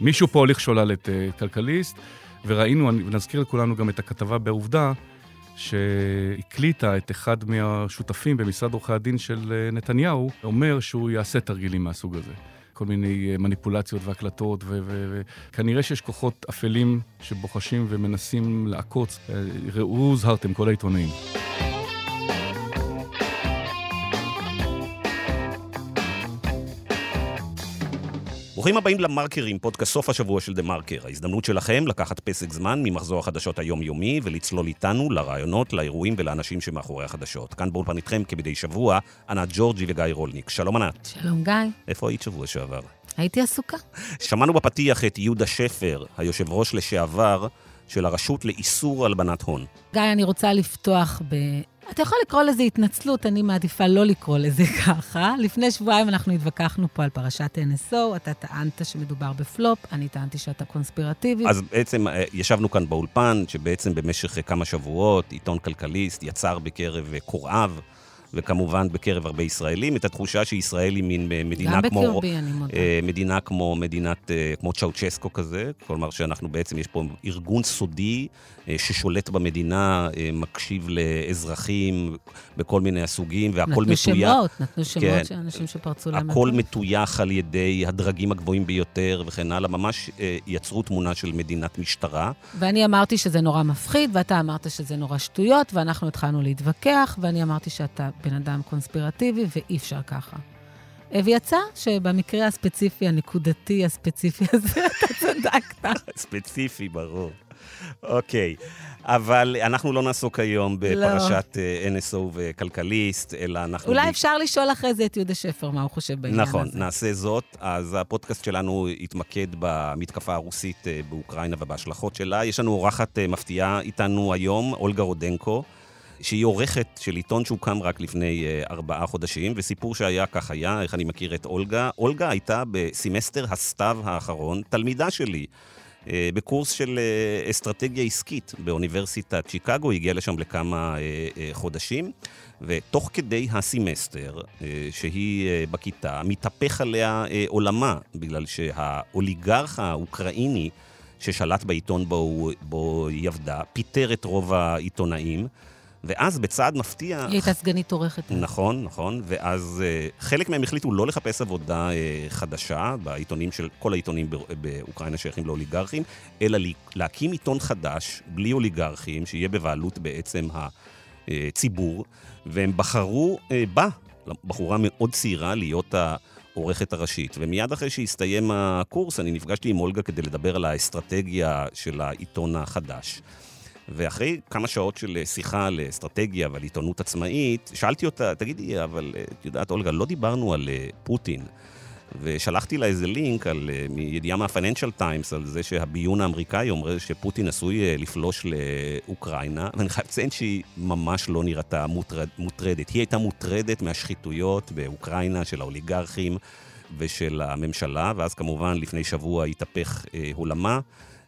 מישהו פה הוליך שולל את uh, כלכליסט, וראינו, נזכיר לכולנו גם את הכתבה בעובדה, שהקליטה את אחד מהשותפים במשרד עורכי הדין של אה, נתניהו, אומר שהוא יעשה תרגילים מהסוג הזה. כל מיני אה, מניפולציות והקלטות, וכנראה שיש כוחות אפלים שבוחשים ומנסים לעקוץ. אה, ראו הוזהרתם, כל העיתונאים. ברוכים הבאים למרקרים, פודקאסט סוף השבוע של דה מרקר. ההזדמנות שלכם לקחת פסק זמן ממחזור החדשות היומיומי ולצלול איתנו לרעיונות, לאירועים ולאנשים שמאחורי החדשות. כאן באולפן איתכם כמדי שבוע, ענת ג'ורג'י וגיא רולניק. שלום ענת. שלום גיא. איפה היית שבוע שעבר? הייתי עסוקה. שמענו בפתיח את יהודה שפר, היושב ראש לשעבר של הרשות לאיסור הלבנת הון. גיא, אני רוצה לפתוח. אתה יכול לקרוא לזה התנצלות, אני מעדיפה לא לקרוא לזה ככה. לפני שבועיים אנחנו התווכחנו פה על פרשת NSO, אתה טענת שמדובר בפלופ, אני טענתי שאתה קונספירטיבי. אז בעצם אה, ישבנו כאן באולפן, שבעצם במשך כמה שבועות עיתון כלכליסט יצר בקרב קוראיו. וכמובן בקרב הרבה ישראלים, את התחושה שישראל היא מין אה, מדינה כמו... גם בקרבי, אני מודה. אה, מדינה כמו מדינת, אה, כמו צ'אוצ'סקו כזה, כלומר שאנחנו בעצם, יש פה ארגון סודי ששולט במדינה, מקשיב לאזרחים בכל מיני הסוגים, והכל מטויח... נתנו שמות, נתנו שמות כן, של אנשים שפרצו להם... הכל מטויח על ידי הדרגים הגבוהים ביותר וכן הלאה, ממש יצרו תמונה של מדינת משטרה. ואני אמרתי שזה נורא מפחיד, ואתה אמרת שזה נורא שטויות, ואנחנו התחלנו להתווכח, ואני אמרתי שאתה בן אדם קונספירטיבי, ואי אפשר ככה. ויצא שבמקרה הספציפי, הנקודתי הספציפי הזה, אתה צדקת. ספציפי, ברור. אוקיי, אבל אנחנו לא נעסוק היום בפרשת לא. אה, NSO וכלכליסט, אלא אנחנו... אולי ב... אפשר לשאול אחרי זה את יהודה שפר מה הוא חושב בעניין נכון, הזה. נכון, נעשה זאת. אז הפודקאסט שלנו יתמקד במתקפה הרוסית אה, באוקראינה ובהשלכות שלה. יש לנו אורחת אה, מפתיעה איתנו היום, אולגה רודנקו. שהיא עורכת של עיתון שהוקם רק לפני uh, ארבעה חודשים, וסיפור שהיה כך היה, איך אני מכיר את אולגה. אולגה הייתה בסמסטר הסתיו האחרון, תלמידה שלי. uh, בקורס של uh, אסטרטגיה עסקית באוניברסיטת שיקגו, הגיעה לשם לכמה חודשים, ותוך כדי הסמסטר שהיא בכיתה, מתהפך עליה עולמה, בגלל שהאוליגרך האוקראיני ששלט בעיתון בו, בו היא עבדה, פיטר את רוב העיתונאים. ואז בצעד מפתיע... היא הייתה סגנית עורכת. נכון, נכון. ואז אה, חלק מהם החליטו לא לחפש עבודה אה, חדשה בעיתונים של, כל העיתונים באוקראינה שייכים לאוליגרכים, אלא להקים עיתון חדש, בלי אוליגרכים, שיהיה בבעלות בעצם הציבור, והם בחרו בה, בחורה מאוד צעירה, להיות ה... העורכת הראשית. ומיד אחרי שהסתיים הקורס, אני נפגשתי עם אולגה כדי לדבר על האסטרטגיה של העיתון החדש. ואחרי כמה שעות של שיחה על אסטרטגיה ועל עיתונות עצמאית, שאלתי אותה, תגידי, אבל אה, את יודעת, אולגה, לא דיברנו על אה, פוטין. ושלחתי לה איזה לינק על, אה, מידיעה מה-Financial Times על זה שהביון האמריקאי אומר שפוטין עשוי לפלוש לאוקראינה, ואני חייב לציין שהיא ממש לא נראתה מוטרד, מוטרדת. היא הייתה מוטרדת מהשחיתויות באוקראינה של האוליגרכים ושל הממשלה, ואז כמובן לפני שבוע התהפך אה, עולמה.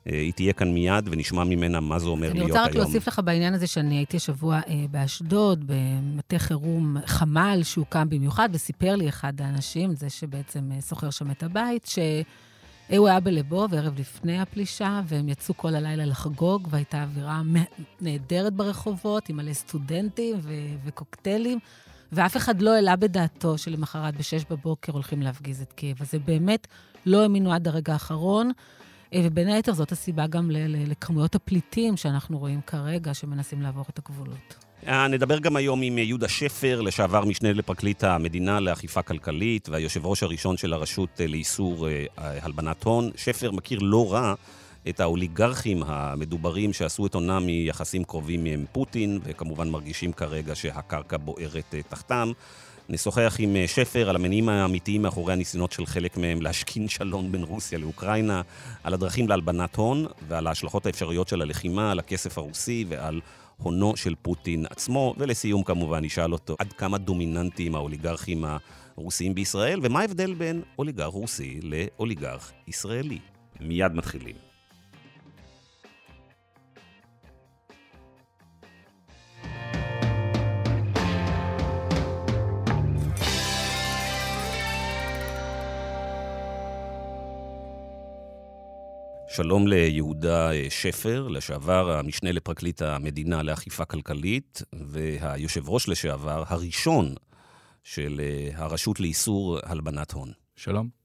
אה, היא תהיה כאן מיד ונשמע ממנה מה זה אומר להיות היום. אני רוצה רק להוסיף לך בעניין הזה שאני הייתי השבוע אה, באשדוד, במטה חירום חמ"ל שהוקם במיוחד, וסיפר לי אחד האנשים, זה שבעצם אה, שוכר שם את הבית, שהוא היה בלבו וערב לפני הפלישה, והם יצאו כל הלילה לחגוג, והייתה אווירה נהדרת ברחובות, עם מלא סטודנטים ו- וקוקטיילים. ואף אחד לא העלה בדעתו שלמחרת ב-6 בבוקר הולכים להפגיז את קייב. אז זה באמת לא האמינו עד הרגע האחרון. אה, ובין היתר זאת הסיבה גם לכמויות הפליטים שאנחנו רואים כרגע, שמנסים לעבור את הגבולות. אה, נדבר גם היום עם יהודה שפר, לשעבר משנה לפרקליט המדינה לאכיפה כלכלית, והיושב ראש הראשון של הרשות אה, לאיסור הלבנת הון. שפר מכיר לא רע את האוליגרכים המדוברים שעשו את עונם מיחסים קרובים עם פוטין, וכמובן מרגישים כרגע שהקרקע בוערת תחתם. נשוחח עם אה, שפר על המניעים האמיתיים מאחורי הניסיונות של חלק מהם להשכין שלום בין רוסיה לאוקראינה, על הדרכים להלבנת הון ועל ההשלכות האפשריות של הלחימה, על הכסף הרוסי ועל הונו של פוטין עצמו. ולסיום כמובן נשאל אותו עד כמה דומיננטיים האוליגרכים הרוסיים בישראל, ומה ההבדל בין אוליגר רוסי לאוליגרך ישראלי. מיד מתחילים. שלום ליהודה שפר, לשעבר המשנה לפרקליט המדינה לאכיפה כלכלית, והיושב ראש לשעבר, הראשון של הרשות לאיסור הלבנת הון. שלום.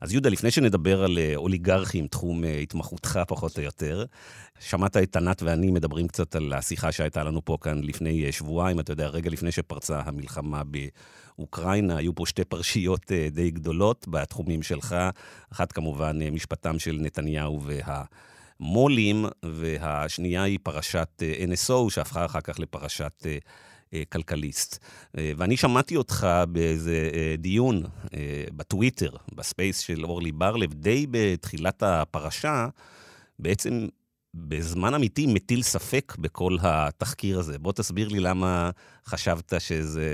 אז יהודה, לפני שנדבר על אה, אוליגרכים, תחום אה, התמחותך פחות או יותר, שמעת את ענת ואני מדברים קצת על השיחה שהייתה לנו פה כאן לפני אה, שבועיים, אתה יודע, רגע לפני שפרצה המלחמה באוקראינה, היו פה שתי פרשיות די גדולות בתחומים שלך, אחת כמובן משפטם של נתניהו וה... מו"לים, והשנייה היא פרשת NSO, שהפכה אחר כך לפרשת כלכליסט. אה, ואני שמעתי אותך באיזה אה, דיון בטוויטר, ב Space של אורלי ברלב, די בתחילת הפרשה, בעצם בזמן אמיתי מטיל ספק בכל התחקיר הזה. בוא תסביר לי למה חשבת שזה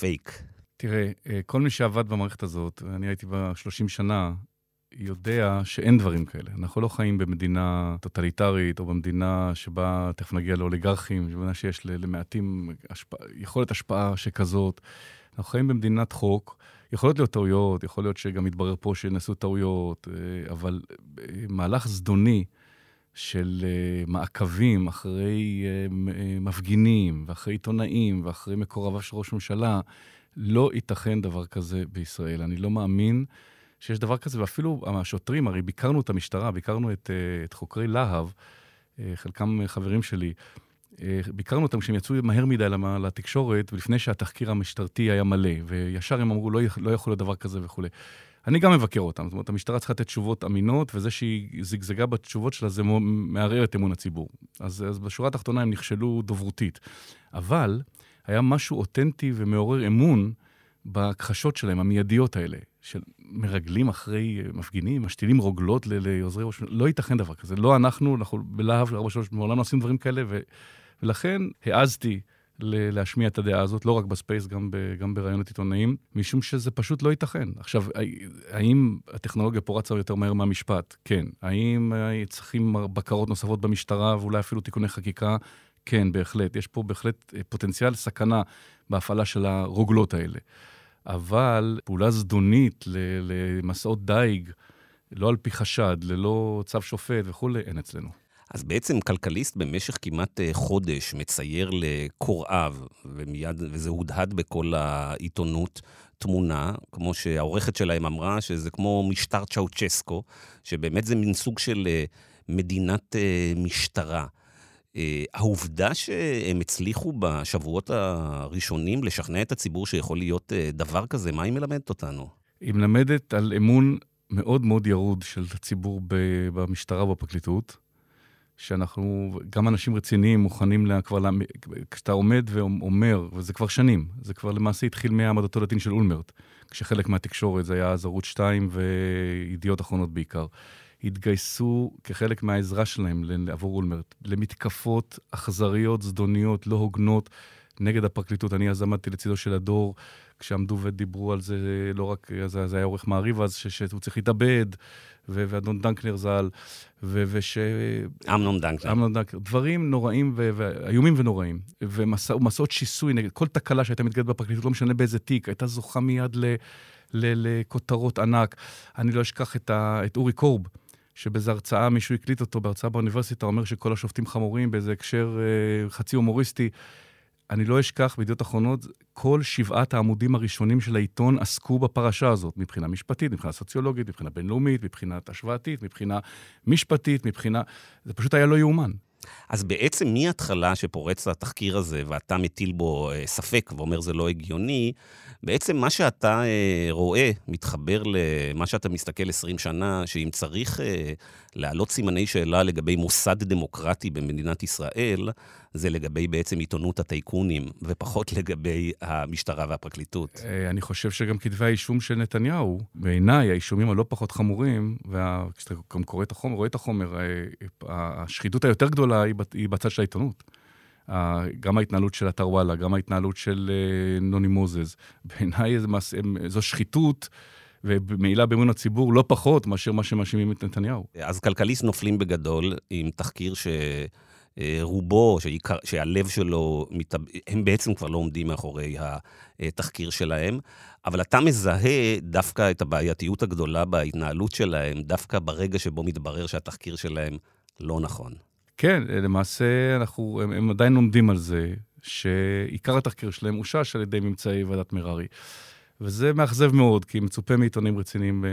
פייק. תראה, כל מי שעבד במערכת הזאת, אני הייתי בה 30 שנה, יודע שאין דברים כאלה. אנחנו לא חיים במדינה טוטליטרית, או במדינה שבה, תכף נגיע לאוליגרכים, במדינה שיש למעטים השפע, יכולת השפעה שכזאת. אנחנו חיים במדינת חוק. יכולות להיות טעויות, יכול להיות שגם יתברר פה שנעשו טעויות, אה, אבל אה, מהלך זדוני של אה, מעקבים אחרי מפגינים, ואחרי עיתונאים, ואחרי מקורביו של ראש ממשלה, לא ייתכן דבר כזה בישראל. אני לא מאמין שיש דבר כזה, ואפילו השוטרים, הרי ביקרנו את המשטרה, ביקרנו את, אה, את חוקרי להב, אה, חלקם חברים שלי, אה, ביקרנו אותם כשהם יצאו מהר מדי לתקשורת, ולפני שהתחקיר המשטרתי היה מלא, וישר הם אמרו, לא, לא יכול להיות דבר כזה וכולי. אני גם מבקר אותם, זאת אומרת, המשטרה צריכה לתת תשובות אמינות, וזה שהיא זגזגה בתשובות שלה, זה מערער את אמון הציבור. אז, אז בשורה התחתונה הם נכשלו דוברותית. אבל היה משהו אותנטי ומעורר אמון בהכחשות שלהם, המיידיות האלה, של מרגלים אחרי מפגינים, משתילים רוגלות לעוזרי ראש ממשלה, לא ייתכן דבר כזה. לא אנחנו, אנחנו בלהב של 433, מעולם לא עשינו דברים כאלה, ו, ולכן העזתי להשמיע את הדעה הזאת, לא רק ב Space, גם, ב, גם בראיונות עיתונאים, משום שזה פשוט לא ייתכן. עכשיו, האם הטכנולוגיה פה רצה יותר מהר מהמשפט? כן. האם צריכים בקרות נוספות במשטרה ואולי אפילו תיקוני חקיקה? כן, בהחלט. יש פה בהחלט פוטנציאל סכנה בהפעלה של הרוגלות האלה. אבל פעולה זדונית למסעות דייג, לא על פי חשד, ללא צו שופט וכולי, אין אצלנו. אז בעצם כלכליסט במשך כמעט אה, חודש מצייר לקוראיו, ומיד, וזה הודהד בכל העיתונות, תמונה, כמו שהעורכת שלהם אמרה, שזה כמו משטר צ'אוצ'סקו, שבאמת זה מין סוג של אה, מדינת אה, משטרה. אה, העובדה שהם הצליחו בשבועות הראשונים לשכנע את הציבור שיכול להיות אה, דבר כזה, מה היא מלמדת אותנו? היא מלמדת על אמון מאוד מאוד ירוד של הציבור במשטרה ובפרקליטות, שאנחנו, גם אנשים רציניים מוכנים לה, כבר, לה, כשאתה עומד ואומר, וזה כבר שנים, זה כבר למעשה התחיל מהעמדתו לדין של אולמרט, כשחלק מהתקשורת זה היה אז ערוץ 2 וידיעות אחרונות בעיקר. התגייסו כחלק מהעזרה שלהם עבור אולמרט למתקפות אכזריות, זדוניות, לא הוגנות, נגד הפרקליטות. אני אז עמדתי לצידו של הדור, כשעמדו ודיברו על זה, לא רק, זה, זה היה עורך מעריב אז, שהוא צריך להתאבד, ואדון דנקנר ז"ל, וש... אמנון דנקנר. אמנון דנקנר. דברים נוראים, ואיומים ונוראים. ומסעות שיסוי נגד כל תקלה שהייתה מתגלת בפרקליטות, לא משנה באיזה תיק, הייתה זוכה מיד ל... לכותרות ענק. אני לא אשכח את, ה, את אורי קורב, שבאיזו הרצאה מישהו הקליט אותו בהרצאה באוניברסיטה, אומר שכל השופטים חמורים באיזה הקשר אה, חצי הומוריסטי. אני לא אשכח, בידיעות אחרונות, כל שבעת העמודים הראשונים של העיתון עסקו בפרשה הזאת, מבחינה משפטית, מבחינה סוציולוגית, מבחינה בינלאומית, מבחינה השוואתית, מבחינה משפטית, מבחינה... זה פשוט היה לא יאומן. אז בעצם מההתחלה שפורץ התחקיר הזה, ואתה מטיל בו אה, ספק ואומר זה לא הגיוני, בעצם מה שאתה אה, רואה מתחבר למה שאתה מסתכל 20 שנה, שאם צריך אה, להעלות סימני שאלה לגבי מוסד דמוקרטי במדינת ישראל, זה לגבי בעצם עיתונות הטייקונים, ופחות לגבי המשטרה והפרקליטות. אה, אני חושב שגם כתבי האישום של נתניהו, בעיניי, האישומים הלא פחות חמורים, וכשאתה גם קורא את החומר, רואה את החומר, אה, השחיתות היותר גדולה היא בצד של העיתונות. גם ההתנהלות של אתר וואלה, גם ההתנהלות של אה, נוני מוזס. בעיניי זו שחיתות. ומעילה באמון הציבור לא פחות מאשר מה שמאשימים את נתניהו. אז כלכליסט נופלים בגדול עם תחקיר ש... רובו, שעיקר, שהלב שלו, הם בעצם כבר לא עומדים מאחורי התחקיר שלהם, אבל אתה מזהה דווקא את הבעייתיות הגדולה בהתנהלות שלהם, דווקא ברגע שבו מתברר שהתחקיר שלהם לא נכון. כן, למעשה אנחנו, הם, הם עדיין עומדים על זה שעיקר התחקיר שלהם אושש על ידי ממצאי ועדת מררי. וזה מאכזב מאוד, כי מצופה מעיתונים רציניים, אה,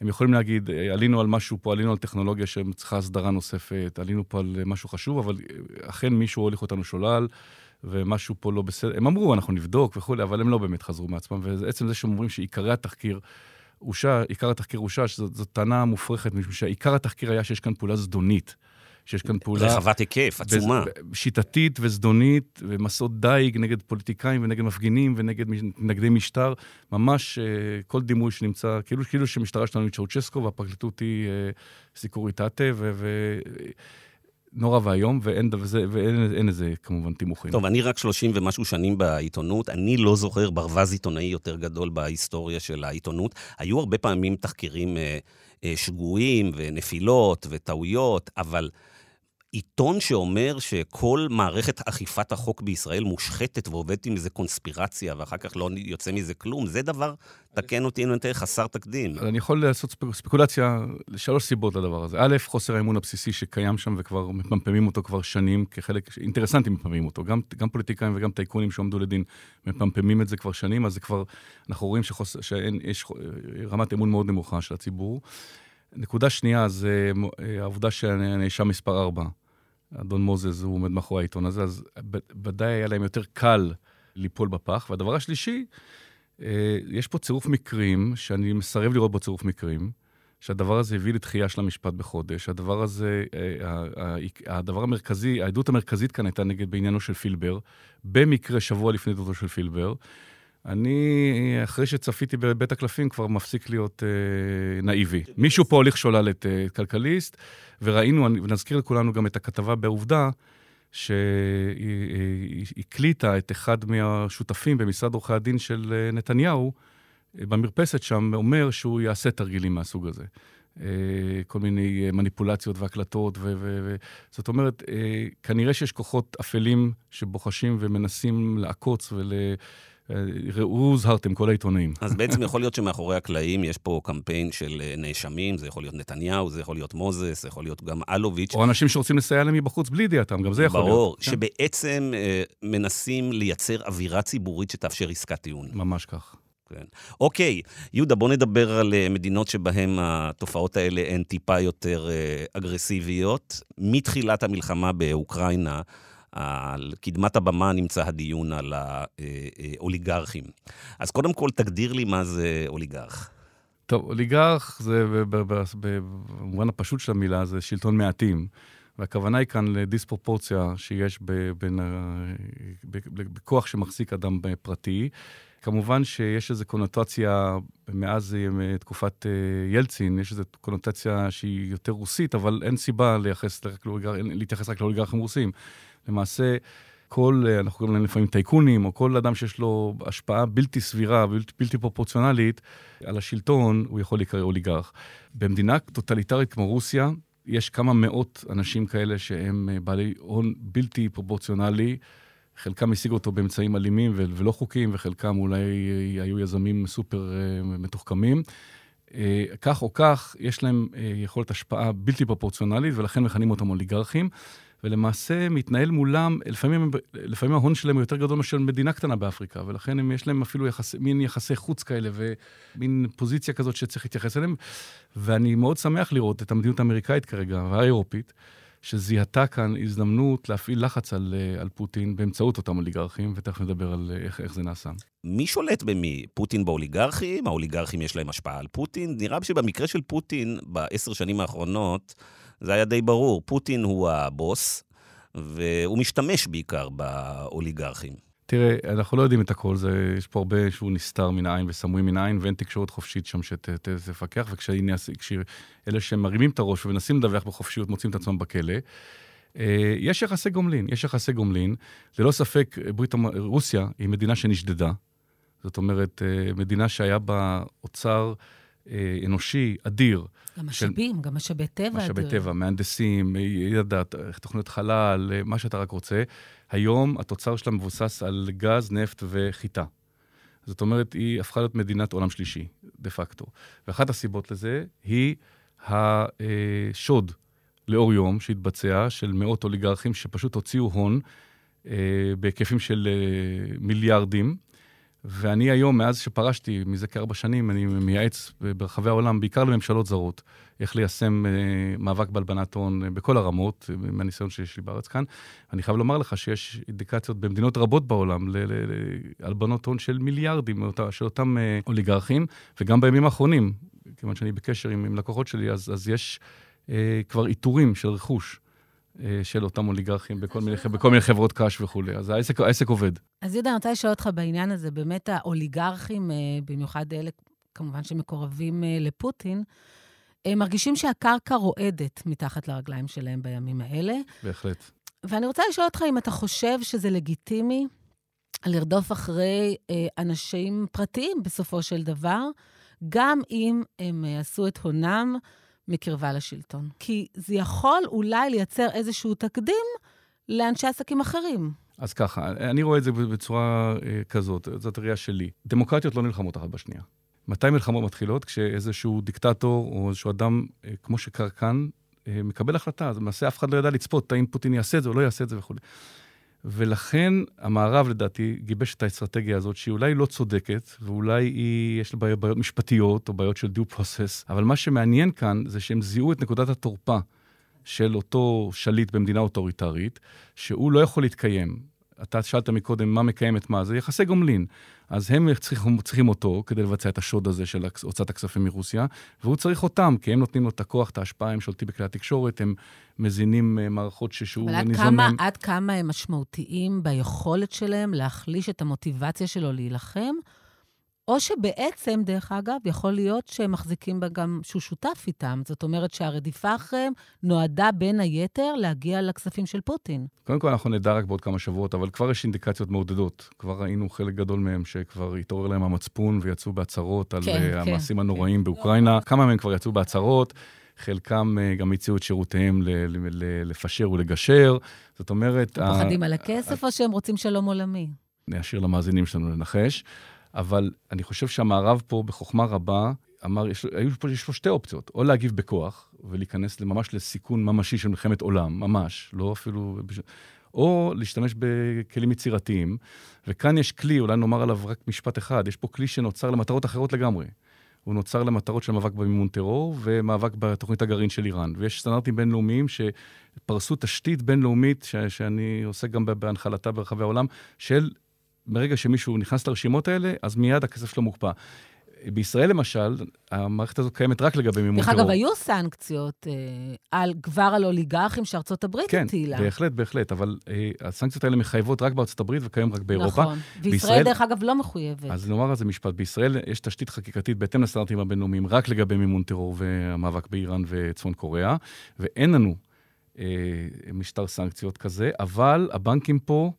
הם יכולים להגיד, אה, עלינו על משהו פה, עלינו על טכנולוגיה שצריכה הסדרה נוספת, עלינו פה על משהו חשוב, אבל אה, אכן מישהו הוליך אותנו שולל, ומשהו פה לא בסדר. הם אמרו, אנחנו נבדוק וכולי, אבל הם לא באמת חזרו מעצמם, ועצם זה שהם אומרים שעיקרי התחקיר, אושר, עיקר התחקיר אושש, זאת, זאת טענה מופרכת, משום שעיקר התחקיר היה שיש כאן פעולה זדונית. שיש כאן פעולה... רחבת היקף, עצומה. שיטתית וזדונית, ומסעות דייג נגד פוליטיקאים ונגד מפגינים ונגד מתנגדי משטר. ממש uh, כל דימוי שנמצא, כאילו, כאילו שמשטרה שלנו היא צ'אוצ'סקו והפרקליטות היא uh, סיקוריטטה, ו... ו נורא ואיום, ואין, וזה, ואין איזה כמובן תימוכים. טוב, אני רק 30 ומשהו שנים בעיתונות, אני לא זוכר ברווז עיתונאי יותר גדול בהיסטוריה של העיתונות. היו הרבה פעמים תחקירים אה, אה, שגויים ונפילות וטעויות, אבל עיתון שאומר שכל מערכת אכיפת החוק בישראל מושחתת ועובדת עם איזה קונספירציה, ואחר כך לא יוצא מזה כלום, זה דבר, תקן אותי אם אני אתן חסר תקדים. אני יכול לעשות ספקולציה לשלוש סיבות לדבר הזה. א', חוסר האמון הבסיסי שקיים שם וכבר מפמפמים אותו כבר שנים, כחלק, אינטרסנטים מפמפמים אותו. גם, גם פוליטיקאים וגם טייקונים שעומדו לדין מפמפמים את זה כבר שנים, אז זה כבר, אנחנו רואים שיש רמת אמון מאוד נמוכה של הציבור. נקודה שנייה זה אה, העובדה שהנאשם מספר 4, אדון מוזס, הוא עומד מאחורי העיתון הזה, אז ודאי היה להם יותר קל ליפול בפח. והדבר השלישי, אה, יש פה צירוף מקרים, שאני מסרב לראות בו צירוף מקרים, שהדבר הזה הביא לתחייה של המשפט בחודש. הדבר הזה, אה, הדבר המרכזי, העדות המרכזית כאן הייתה נגד בעניינו של פילבר, במקרה שבוע לפני עדותו של פילבר. אני, אחרי שצפיתי בבית הקלפים, כבר מפסיק להיות אה, נאיבי. מישהו פה הוליך שולל את אה, כלכליסט, וראינו, ונזכיר לכולנו גם את הכתבה בעובדה, שהקליטה את אחד מהשותפים במשרד עורכי הדין של אה, נתניהו, אה, במרפסת שם, אומר שהוא יעשה תרגילים מהסוג הזה. אה, כל מיני מניפולציות והקלטות, ו- ו- ו- זאת אומרת, כנראה שיש כוחות אפלים שבוחשים ומנסים לעקוץ ול... ראו הוזהרתם, כל העיתונאים. אז בעצם יכול להיות שמאחורי הקלעים יש פה קמפיין של אה, נאשמים, זה יכול להיות נתניהו, זה יכול להיות מוזס, זה יכול להיות גם אלוביץ'. או אנשים שרוצים לסייע להם מבחוץ בלי ידיעתם, גם זה יכול ברור, להיות. ברור, כן. שבעצם אה, מנסים לייצר אווירה ציבורית שתאפשר עסקת טיעון. ממש כך. כן. אוקיי, יהודה, בוא נדבר על אה, מדינות שבהן התופעות האלה הן טיפה יותר אה, אגרסיביות. מתחילת המלחמה באוקראינה, על קדמת הבמה נמצא הדיון על האוליגרכים. אז קודם כל, תגדיר לי מה זה אוליגרך. טוב, אוליגרך זה, במובן הפשוט של המילה, זה שלטון מעטים. והכוונה היא כאן לדיספרופורציה שיש בין, בכוח שמחזיק אדם פרטי. כמובן שיש איזו קונוטציה, מאז אה, תקופת אה, ילצין, יש איזו קונוטציה שהיא יותר רוסית, אבל אין סיבה לייחס, להתייחס רק לאוליגרכים רוסים. למעשה, כל, אה, אנחנו קוראים להם לפעמים טייקונים, או כל אדם שיש לו השפעה בלתי סבירה, בלתי, בלתי פרופורציונלית על השלטון, הוא יכול להיקרא אוליגרך. במדינה טוטליטרית כמו רוסיה, יש כמה מאות אנשים כאלה שהם אה, בעלי הון בלתי פרופורציונלי. חלקם השיגו אותו באמצעים אלימים ולא חוקיים, וחלקם אולי אה, היו יזמים סופר מתוחכמים. כך או כך, יש להם יכולת השפעה בלתי פרופורציונלית, ולכן מכנים אותם אוליגרכים. ולמעשה מתנהל מולם, לפעמים, לפעמים ההון שלהם הוא יותר גדול מאשר מדינה קטנה באפריקה, ולכן הם, יש להם אפילו יחס, מין יחסי חוץ כאלה, ומין פוזיציה כזאת שצריך להתייחס אליהם. ואני מאוד שמח לראות את המדיניות האמריקאית כרגע, והאירופית, שזיהתה כאן הזדמנות להפעיל לחץ על, על פוטין באמצעות אותם אוליגרכים, ותכף נדבר על איך, איך זה נעשה. מי שולט במי? פוטין באוליגרכים? האוליגרכים יש להם השפעה על פוטין? נראה שבמקרה של פוטין, בעשר שנים האחרונות, זה היה די ברור. פוטין הוא הבוס, והוא משתמש בעיקר באוליגרכים. תראה, אנחנו לא יודעים את הכל, זה, יש פה הרבה שהוא נסתר מן העין וסמוי מן העין, ואין תקשורת חופשית שם שתפקח, וכשאלה שמרימים את הראש ומנסים לדווח בחופשיות מוצאים את עצמם בכלא. אה, יש יחסי גומלין, יש יחסי גומלין. ללא ספק, ברית רוסיה היא מדינה שנשדדה. זאת אומרת, אה, מדינה שהיה בה אוצר אנושי אדיר. גם משאבים, של... גם משאבי טבע משאבי אדיר. טבע, מהנדסים, ידע, תוכניות חלל, מה שאתה רק רוצה. היום התוצר שלה מבוסס על גז, נפט וחיטה. זאת אומרת, היא הפכה להיות מדינת עולם שלישי, דה פקטו. ואחת הסיבות לזה היא השוד לאור יום שהתבצע, של מאות אוליגרכים שפשוט הוציאו הון אה, בהיקפים של אה, מיליארדים. ואני היום, מאז שפרשתי, מזה כארבע שנים, אני מייעץ ברחבי העולם, בעיקר לממשלות זרות, איך ליישם אה, מאבק בהלבנת הון אה, בכל הרמות, מהניסיון שיש לי בארץ כאן. אני חייב לומר לך שיש אינדיקציות במדינות רבות בעולם להלבנות הון של מיליארדים של אותם אה, אוליגרכים, וגם בימים האחרונים, כיוון שאני בקשר עם, עם לקוחות שלי, אז, אז יש אה, כבר איתורים של רכוש. אה, של אותם אוליגרכים בכל מיני, בכל מיני חברות קש וכולי. אז העסק, העסק עובד. אז יהודה, אני רוצה לשאול אותך בעניין הזה, באמת האוליגרכים, אה, במיוחד אלה, כמובן שמקורבים אה, לפוטין, הם מרגישים שהקרקע רועדת מתחת לרגליים שלהם בימים האלה. בהחלט. ואני רוצה לשאול אותך אם אתה חושב שזה לגיטימי לרדוף אחרי אנשים פרטיים בסופו של דבר, גם אם הם עשו את הונם מקרבה לשלטון. כי זה יכול אולי לייצר איזשהו תקדים לאנשי עסקים אחרים. אז ככה, אני רואה את זה בצורה אה, כזאת, זאת הראייה שלי. דמוקרטיות לא נלחמות אחת בשנייה. מתי מלחמות מתחילות? כשאיזשהו דיקטטור או איזשהו אדם, אה, כמו שקר כאן, אה, מקבל החלטה. אז למעשה אף אחד לא ידע לצפות, האם פוטין יעשה את זה או לא יעשה את זה וכו'. ולכן המערב, לדעתי, גיבש את האסטרטגיה הזאת, שהיא אולי לא צודקת, ואולי היא, יש לה בעיות, משפטיות או בעיות של due process, אבל מה שמעניין כאן זה שהם זיהו את נקודת התורפה של אותו שליט במדינה אוטוריטרית, שהוא לא יכול להתקיים. אתה שאלת מקודם מה מקיים את מה, זה יחסי גומלין. אז הם צריכים, צריכים אותו כדי לבצע את השוד הזה של הוצאת הכספים מרוסיה, והוא צריך אותם, כי הם נותנים לו את הכוח, את ההשפעה, הם שולטים בכלי התקשורת, הם מזינים אה, מערכות שהוא ניזון מהם. אבל עד כמה הם משמעותיים ביכולת שלהם להחליש את המוטיבציה שלו להילחם? או שבעצם, דרך אגב, יכול להיות שהם מחזיקים בה גם שהוא שותף איתם. זאת אומרת שהרדיפה אחריהם נועדה בין היתר להגיע לכספים של פוטין. קודם כל, אנחנו נדע רק בעוד כמה שבועות, אבל כבר יש אינדיקציות מעודדות. כבר ראינו חלק גדול מהם שכבר התעורר להם המצפון ויצאו בהצהרות על כן, uh, המעשים כן, הנוראים כן. באוקראינה. כמה מהם כבר יצאו בהצהרות. חלקם uh, גם הציעו את שירותיהם ל- ל- ל- לפשר ולגשר. זאת אומרת... הם פוחדים על הכסף או שהם רוצים שלום עולמי? אני אשאיר למאזינים שלנו לנחש. אבל אני חושב שהמערב פה, בחוכמה רבה, אמר, יש, היו פה, יש פה שתי אופציות, או להגיב בכוח ולהיכנס ממש לסיכון ממשי של מלחמת עולם, ממש, לא אפילו... או להשתמש בכלים יצירתיים, וכאן יש כלי, אולי נאמר עליו רק משפט אחד, יש פה כלי שנוצר למטרות אחרות לגמרי. הוא נוצר למטרות של מאבק במימון טרור ומאבק בתוכנית הגרעין של איראן. ויש סטנדרטים בינלאומיים שפרסו תשתית בינלאומית, ש- שאני עוסק גם בהנחלתה ברחבי העולם, של ברגע שמישהו נכנס לרשימות האלה, אז מיד הכסף שלו מוקפא. בישראל למשל, המערכת הזאת קיימת רק לגבי מימון טרור. דרך אגב, היו סנקציות אה, על, כבר על אוליגרכים שארצות הברית כן, הטילה. כן, בהחלט, בהחלט, אבל אה, הסנקציות האלה מחייבות רק בארצות הברית וכיום רק באירופה. נכון, וישראל, בישראל, דרך אגב, לא מחויבת. אז נאמר על זה משפט, בישראל יש תשתית חקיקתית בהתאם לסטנדרטים הבינלאומיים רק לגבי מימון טרור והמאבק באיראן וצפון קוריאה, ואין לנו אה, משטר סנקציות כזה, אבל הבנקים פה...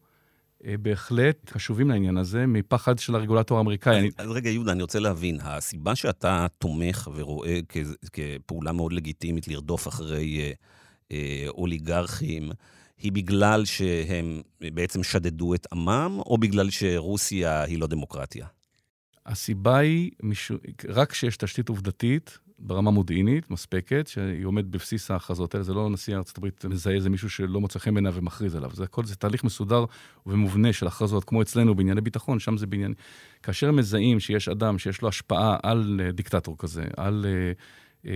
אה, בהחלט קשובים לעניין הזה, מפחד של הרגולטור האמריקאי. אז, אני... אז רגע, יהודה, אני רוצה להבין, הסיבה שאתה תומך ורואה כ, כפעולה מאוד לגיטימית לרדוף אחרי אה, אה, אוליגרכים, היא בגלל שהם בעצם שדדו את עמם, או בגלל שרוסיה היא לא דמוקרטיה? הסיבה היא. רק כשיש תשתית עובדתית ברמה מודיעינית מספקת, שהיא עומדת בבסיס ההכרזות האלה. זה לא נשיא הברית מזהה איזה מישהו שלא מוצא חן בעיניו ומכריז עליו. זה הכל, זה תהליך מסודר ומובנה של הכרזות, כמו אצלנו בענייני ביטחון, שם זה בעניין... כאשר מזהים שיש אדם שיש לו השפעה על uh, דיקטטור כזה, על... Uh, uh,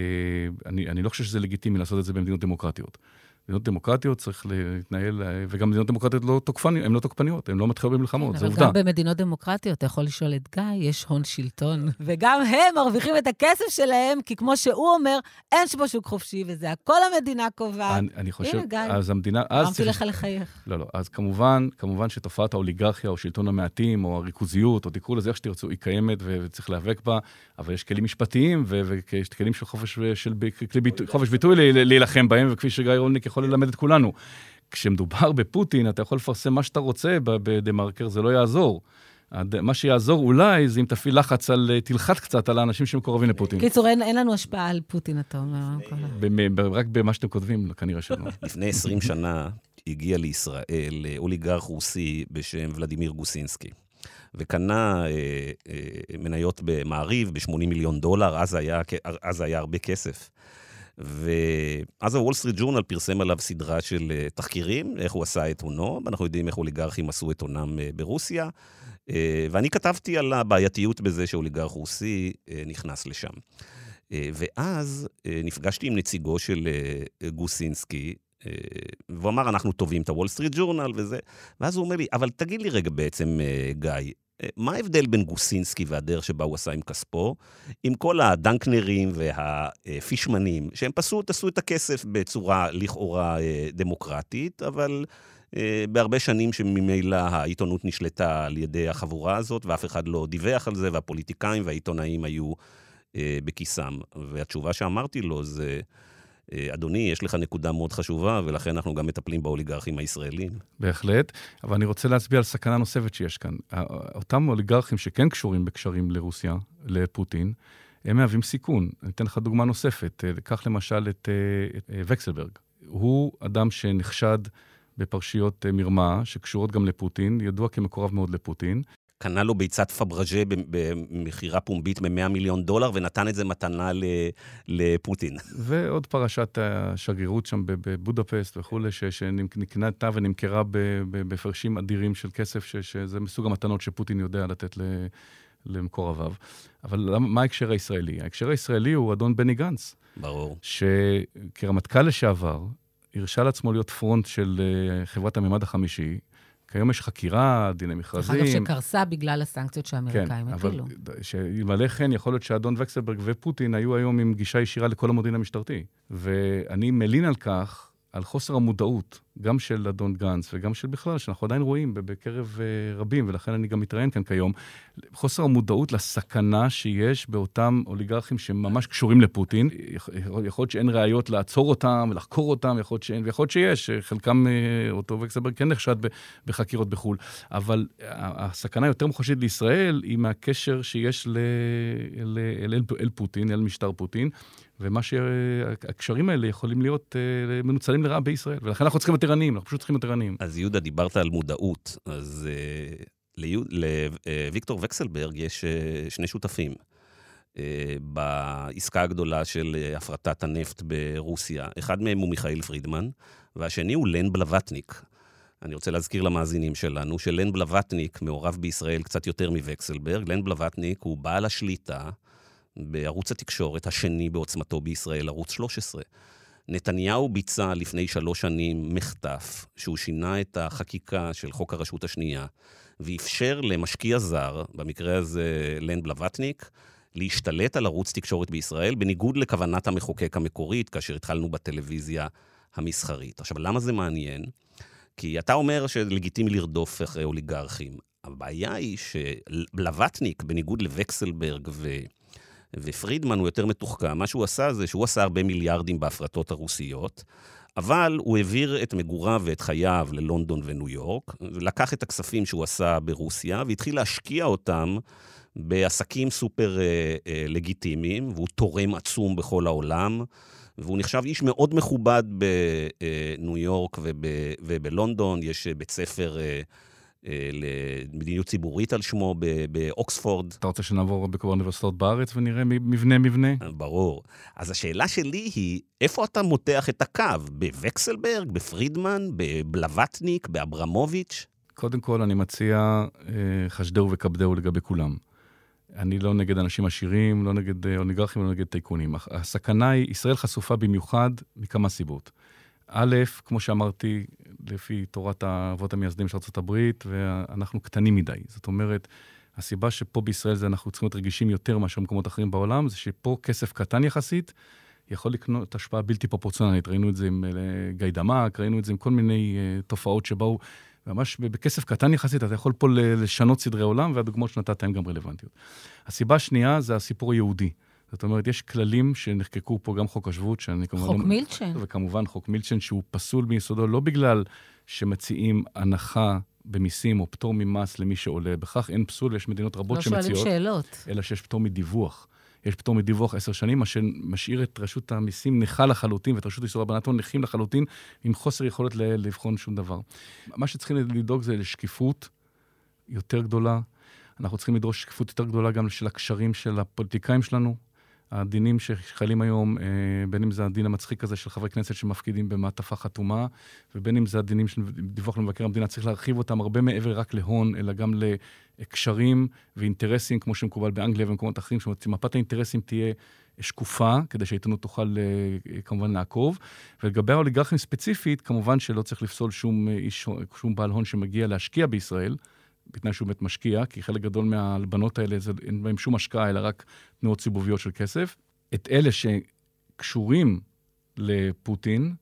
אני, אני לא חושב שזה לגיטימי לעשות את זה במדינות דמוקרטיות. מדינות דמוקרטיות צריך להתנהל, וגם מדינות דמוקרטיות לא תוקפניות, הן לא תוקפניות, הן לא מתחילות במלחמות, זו עובדה. אבל גם במדינות דמוקרטיות, אתה יכול לשאול את גיא, יש הון שלטון, וגם הם מרוויחים את הכסף שלהם, כי כמו שהוא אומר, אין פה שוק חופשי, וזה הכל המדינה קובעת. אני, אני חושב, הנה, גיא, אז המדינה... אמרתי לך לחייך. לא, לא, אז כמובן, כמובן שתופעת האוליגרכיה, או שלטון המעטים, או הריכוזיות, או תקראו לזה איך שתרצו, היא קיימת וצריך להיאבק בה, אבל יש כלים משפטיים, ויש כלים של חופש, של, של, חופש ביטוי להילחם בהם, וכפי שגיא רולניק יכול ללמד את כולנו. כשמדובר בפוטין, אתה יכול לפרסם מה שאתה רוצה בדה-מרקר, זה לא יעזור. מה שיעזור אולי זה אם תפעיל לחץ על, תלחץ קצת על האנשים שמקורבים לפוטין. קיצור, אין, אין לנו השפעה על פוטין, אתה אומר. רק במה שאתם כותבים, כנראה שלא. לפני 20 שנה הגיע לישראל אוליגרך רוסי בשם ולדימיר גוסינסקי. וקנה אה, אה, מניות במעריב ב-80 מיליון דולר, אז היה, אז היה הרבה כסף. ואז הוול סטריט ג'ורנל פרסם עליו סדרה של אה, תחקירים, איך הוא עשה את הונו, ואנחנו יודעים איך אוליגרכים עשו את הונם אה, ברוסיה. אה, ואני כתבתי על הבעייתיות בזה שאוליגרך רוסי נכנס לשם. ואז נפגשתי עם נציגו של גוסינסקי, והוא אמר, אנחנו תובעים את הוול סטריט ג'ורנל וזה, ואז הוא אומר לי, אבל תגיד לי רגע בעצם, גיא, מה ההבדל בין גוסינסקי והדרך שבה הוא עשה עם כספו, עם כל הדנקנרים והפישמנים, שהם פשוט עשו את הכסף בצורה לכאורה אה, דמוקרטית, אבל אה, בהרבה שנים שממילא העיתונות נשלטה על ידי החבורה הזאת, ואף אחד לא דיווח על זה, והפוליטיקאים והעיתונאים היו אה, בכיסם. והתשובה שאמרתי לו זה... אה, אדוני, יש לך נקודה מאוד חשובה, ולכן אנחנו גם מטפלים באוליגרכים הישראלים. בהחלט, אבל אני רוצה להצביע על סכנה נוספת שיש כאן. אותם אוליגרכים שכן קשורים בקשרים לרוסיה, לפוטין, הם מהווים סיכון. אני אתן לך דוגמה נוספת. אה, קח למשל את, אה, את וקסלברג. הוא אדם שנחשד בפרשיות מרמה, שקשורות גם לפוטין, ידוע כמקורב מאוד לפוטין. קנה לו ביצת פברג'ה במכירה פומבית מ-100 מיליון דולר, ונתן את זה מתנה לפוטין. ועוד פרשת השגרירות שם בבודפסט וכולי, שנקנתה ונמכרה בפרשים אדירים של כסף, שזה מסוג המתנות שפוטין יודע לתת למקורביו. אבל מה ההקשר הישראלי? ההקשר הישראלי הוא אדון בני גנץ. ברור. שכרמטכ"ל לשעבר, הרשה לעצמו להיות פרונט של אה, חברת הממד החמישי, כיום יש חקירה, דיני מכרזים. דרך אגב, שקרסה בגלל הסנקציות שהאמריקאים הטילו. כן, אבל שאלמלא כן, יכול להיות שאדון וקסלברג ופוטין היו היום עם גישה ישירה לכל המודיעין המשטרתי. ואני מלין על כך על חוסר המודעות, גם של אדון גנץ וגם של בכלל, שאנחנו עדיין רואים בקרב uh, רבים, ולכן אני גם מתראיין כאן כיום, חוסר המודעות לסכנה שיש באותם אוליגרכים שממש קשורים לפוטין. יכול, להיות שאין ראיות לעצור אותם ולחקור אותם, יכול להיות שאין, ויכול להיות שיש, חלקם, uh, אותו וקסלברג כן נחשד בחקירות בחו"ל, אבל הסכנה היותר מוחשית לישראל היא מהקשר שיש ל, ל, אל, אל, אל פוטין, אל משטר פוטין. ומה שהקשרים האלה יכולים להיות uh, מנוצלים לרעה בישראל. ולכן אנחנו צריכים יותר עניים, אנחנו פשוט צריכים יותר עניים. אז יהודה, דיברת על מודעות. אז uh, לוויקטור וקסלברג יש שני שותפים. בעסקה הגדולה של הפרטת הנפט ברוסיה. אחד מהם הוא מיכאל פרידמן, והשני הוא לן בלווטניק. אני רוצה להזכיר למאזינים שלנו שלן בלווטניק מעורב בישראל קצת יותר מווקסלברג. לן בלווטניק הוא בעל השליטה בערוץ התקשורת השני בעוצמתו בישראל, ערוץ 13. נתניהו ביצע לפני שלוש שנים מחטף, שהוא שינה את החקיקה של חוק הרשות השנייה, ואפשר למשקיע זר, במקרה הזה לן בלווטניק, להשתלט על ערוץ תקשורת בישראל, בניגוד לכוונת המחוקק המקורית, כאשר התחלנו בטלוויזיה המסחרית. עכשיו, למה זה מעניין? כי אתה אומר שלגיטימי לרדוף אחרי אוליגרכים. הבעיה היא שבלווטניק, בניגוד לווקסלברג ו... ופרידמן הוא יותר מתוחכם. מה שהוא עשה זה שהוא עשה הרבה מיליארדים בהפרטות הרוסיות, אבל הוא העביר את מגוריו ואת חייו ללונדון וניו יורק, לקח את הכספים שהוא עשה ברוסיה והתחיל להשקיע אותם בעסקים סופר אה, אה, לגיטימיים, והוא תורם עצום בכל העולם. והוא נחשב איש מאוד מכובד בניו יורק וב, ובלונדון, יש בית ספר אה, אה, למדיניות ציבורית על שמו באוקספורד. אתה רוצה שנעבור בכל האוניברסיטאות בארץ ונראה מבנה-מבנה? ברור. אז השאלה שלי היא, איפה אתה מותח את הקו? בווקסלברג, בפרידמן, בבלווטניק, באברמוביץ'? קודם כל, אני מציע, אה, חשדהו וכבדהו לגבי כולם. אני לא נגד אנשים עשירים, לא נגד אה, אוליגרכים, לא נגד טייקונים. הסכנה היא, ישראל חשופה במיוחד מכמה סיבות. א', כמו שאמרתי, לפי תורת האבות המייסדים של ארה"ב, ואנחנו קטנים מדי. זאת אומרת, הסיבה שפה בישראל זה אנחנו צריכים להיות רגישים יותר מאשר במקומות אחרים בעולם, זה שפה כסף קטן יחסית יכול לקנות השפעה בלתי פרופורציונלית. ראינו את זה עם אה, גיא דמק, ראינו את זה עם כל מיני uh, תופעות שבאו, ממש בכסף קטן יחסית, אתה יכול פה לשנות סדרי עולם, והדוגמאות שנתת הן גם רלוונטיות. הסיבה השנייה זה הסיפור היהודי. זאת אומרת, יש כללים שנחקקו פה, גם חוק השבות, שאני כמובן... חוק לא... מילצ'ן. וכמובן חוק מילצ'ן, שהוא פסול מיסודו לא בגלל שמציעים הנחה במיסים או פטור ממס למי שעולה. בכך אין פסול, ויש מדינות רבות לא שמציעות. לא שואלים שאלות. אלא שיש פטור מדיווח. יש פטור מדיווח עשר שנים, מה שמשאיר את רשות המיסים נכה לחלוטין, ואת רשות איסור הלבנת הון נכים לחלוטין, עם חוסר יכולת לבחון שום דבר. מה שצריכים לדאוג זה לשקיפות יותר גדולה. אנחנו צריכים לדרוש שקיפות יותר גדולה גם של הקשרים של הפוליטיקאים שלנו, הדינים שחלים היום, אה, בין אם זה הדין המצחיק הזה של חברי כנסת שמפקידים במעטפה חתומה, ובין אם זה הדינים של דיווח למבקר המדינה, צריך להרחיב אותם הרבה מעבר רק להון, אלא גם לקשרים ואינטרסים, כמו שמקובל באנגליה ובמקומות אחרים, זאת אומרת, שמפת האינטרסים תהיה שקופה, כדי שהעיתונות תוכל אה, כמובן לעקוב. ולגבי האוליגרכים ספציפית, כמובן שלא צריך לפסול שום, איש, שום בעל הון שמגיע להשקיע בישראל. בתנאי שהוא באמת משקיע, כי חלק גדול מההלבנות האלה, זה, אין בהם שום השקעה, אלא רק תנועות סיבוביות של כסף. את אלה שקשורים לפוטין,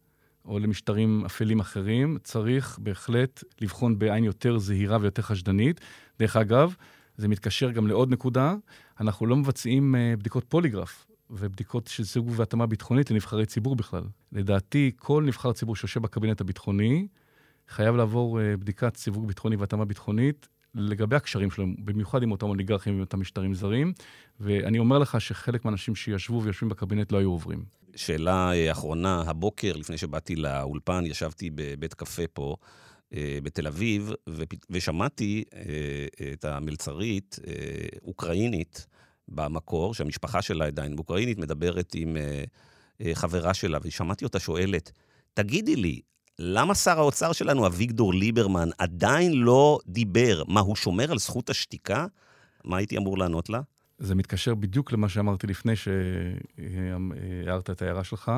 או למשטרים אפלים אחרים, צריך בהחלט לבחון בעין יותר זהירה ויותר חשדנית. דרך אגב, זה מתקשר גם לעוד נקודה, אנחנו לא מבצעים uh, בדיקות פוליגרף ובדיקות של סיווג והתאמה ביטחונית לנבחרי ציבור בכלל. לדעתי, כל נבחר ציבור שיושב בקבינט הביטחוני, חייב לעבור uh, בדיקת סיווג ביטחוני והתאמה ביטחונית לגבי הקשרים שלהם, במיוחד עם אותם אוליגרכים ואותם משטרים זרים, ואני אומר לך שחלק מהאנשים שישבו ויושבים בקבינט לא היו עוברים. שאלה אה, אחרונה, הבוקר, לפני שבאתי לאולפן, ישבתי בבית קפה פה. אה, בתל אביב, ושמעתי את המלצרית, אוקראינית, במקור, שהמשפחה שלה עדיין אוקראינית, מדברת עם חברה שלה, ושמעתי אותה שואלת, תגידי לי, למה שר האוצר שלנו, אביגדור ליברמן, עדיין לא דיבר? מה, הוא שומר על זכות השתיקה? מה הייתי אמור לענות לה? זה מתקשר בדיוק למה שאמרתי לפני שהערת את ההערה שלך.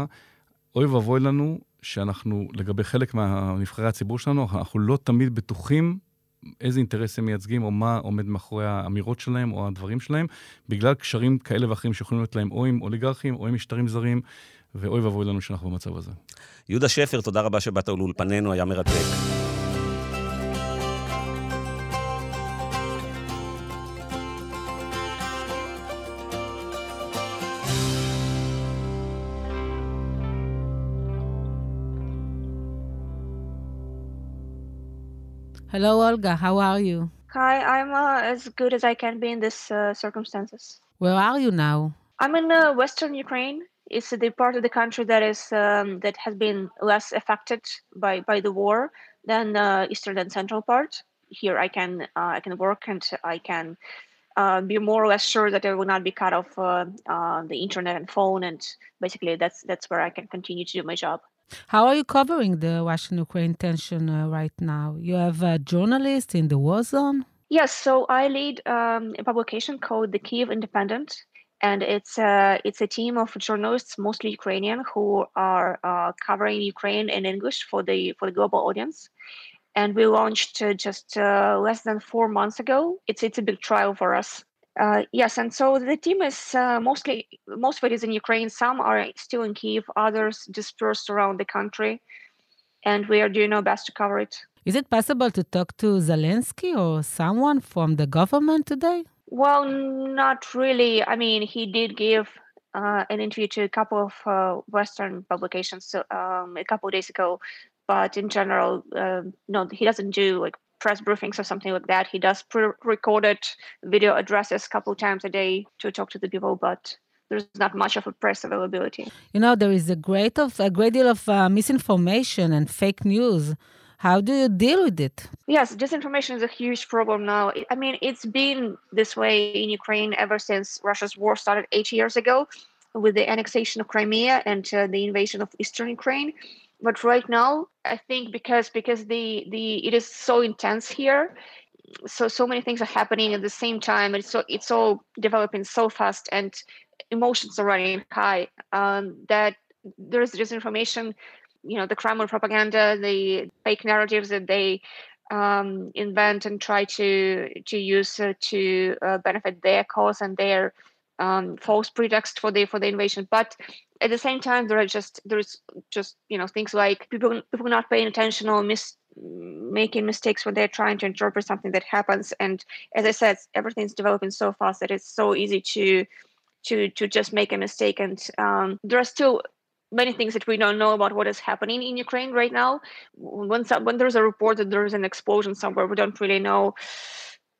אוי ואבוי לנו שאנחנו, לגבי חלק מהנבחרי הציבור שלנו, אנחנו לא תמיד בטוחים איזה אינטרס הם מייצגים, או מה עומד מאחורי האמירות שלהם, או הדברים שלהם, בגלל קשרים כאלה ואחרים שיכולים להיות להם או עם אוליגרכים, או עם משטרים זרים, ואוי ואבוי לנו שאנחנו במצב הזה. יהודה שפר, תודה רבה שבאת לאולפנינו, היה מרתק. Hello, Olga. How are you? Hi, I'm uh, as good as I can be in this uh, circumstances. Where are you now? I'm in uh, Western Ukraine. It's the part of the country that is um, that has been less affected by by the war than the eastern and central part. Here, I can uh, I can work and I can uh, be more or less sure that I will not be cut off uh, uh, the internet and phone, and basically that's that's where I can continue to do my job. How are you covering the Russian-Ukraine tension uh, right now? You have a journalist in the war zone. Yes, so I lead um, a publication called the Kiev Independent, and it's a it's a team of journalists, mostly Ukrainian, who are uh, covering Ukraine in English for the for the global audience. And we launched uh, just uh, less than four months ago. It's it's a big trial for us. Uh, yes, and so the team is uh, mostly most of it is in Ukraine. Some are still in Kiev, others dispersed around the country, and we are doing our best to cover it. Is it possible to talk to Zelensky or someone from the government today? Well, not really. I mean, he did give uh, an interview to a couple of uh, Western publications um, a couple days ago, but in general, uh, no, he doesn't do like press briefings or something like that. He does pre-recorded video addresses a couple times a day to talk to the people, but there's not much of a press availability. You know, there is a great of a great deal of uh, misinformation and fake news. How do you deal with it? Yes, disinformation is a huge problem now. I mean, it's been this way in Ukraine ever since Russia's war started eight years ago with the annexation of Crimea and uh, the invasion of eastern Ukraine. But right now, I think because because the the it is so intense here, so so many things are happening at the same time. It's so it's all developing so fast, and emotions are running high. Um, that there's disinformation you know the Kremlin propaganda, the fake narratives that they um, invent and try to to use uh, to uh, benefit their cause and their um, false pretext for the for the invasion. But at the same time, there are just there's just you know things like people people not paying attention or mis making mistakes when they're trying to interpret something that happens. And as I said, everything's developing so fast that it's so easy to to to just make a mistake. And um, there are still many things that we don't know about what is happening in Ukraine right now. When when there's a report that there's an explosion somewhere, we don't really know